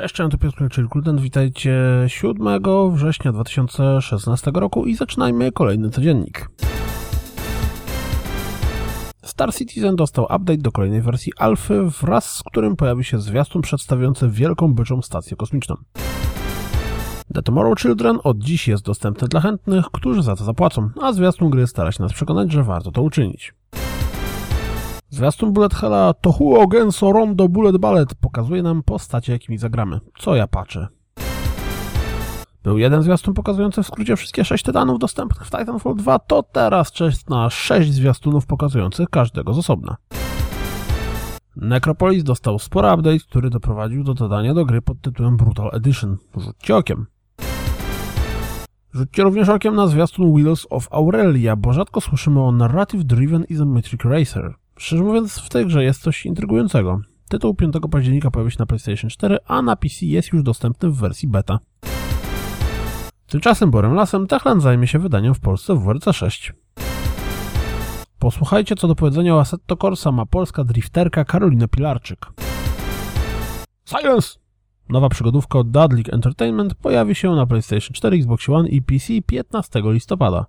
Cześć, cześć, to Piotr czyli Kludent. Witajcie 7 września 2016 roku i zaczynajmy kolejny codziennik. Star Citizen dostał update do kolejnej wersji alfy, wraz z którym pojawi się zwiastun przedstawiający wielką byczą stację kosmiczną. The Tomorrow Children od dziś jest dostępny dla chętnych, którzy za to zapłacą, a zwiastun gry stara się nas przekonać, że warto to uczynić. Zwiastun Bullet Hella Tohuo Genso Rondo Bullet Ballet pokazuje nam postacie, jakimi zagramy. Co ja patrzę. Był jeden zwiastun pokazujący w skrócie wszystkie sześć tytanów dostępnych w Titanfall 2, to teraz czas na sześć zwiastunów pokazujących każdego z osobna. Necropolis dostał spory update, który doprowadził do dodania do gry pod tytułem Brutal Edition. Rzućcie okiem. Rzućcie również okiem na zwiastun Wheels of Aurelia, bo rzadko słyszymy o Narrative Driven Isometric Racer. Szczerze mówiąc, w tej grze jest coś intrygującego. Tytuł 5 października pojawi się na PlayStation 4, a na PC jest już dostępny w wersji beta. Tymczasem Borem Lasem Techland zajmie się wydaniem w Polsce w WRC 6. Posłuchajcie, co do powiedzenia o Assetto Corsa ma polska drifterka Karolina Pilarczyk. Silence! Nowa przygodówka od Dudley Entertainment pojawi się na PlayStation 4, Xbox One i PC 15 listopada.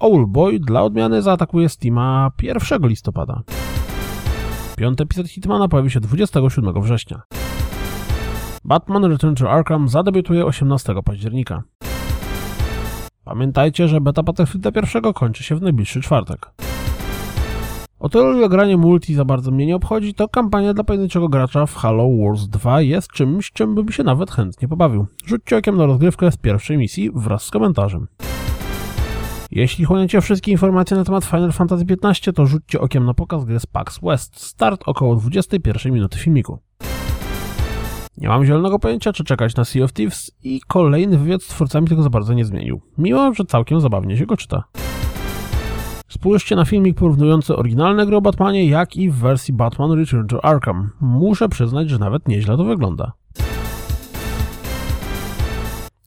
Owlboy dla odmiany zaatakuje Steama 1 listopada. Piąty epizod Hitmana pojawi się 27 września. Batman Return to Arkham zadebiutuje 18 października. Pamiętajcie, że beta Battlefielda pierwszego kończy się w najbliższy czwartek. O tyle ile granie multi za bardzo mnie nie obchodzi, to kampania dla pojedynczego gracza w Halo Wars 2 jest czymś, czym bym się nawet chętnie pobawił. Rzućcie okiem na rozgrywkę z pierwszej misji wraz z komentarzem. Jeśli chłoniecie wszystkie informacje na temat Final Fantasy XV, to rzućcie okiem na pokaz gry z PAX West. Start około 21 minuty filmiku. Nie mam zielonego pojęcia, czy czekać na Sea of Thieves i kolejny wywiad z twórcami tego za bardzo nie zmienił. Mimo, że całkiem zabawnie się go czyta. Spójrzcie na filmik porównujący oryginalne gry o Batmanie, jak i w wersji Batman Return to Arkham. Muszę przyznać, że nawet nieźle to wygląda.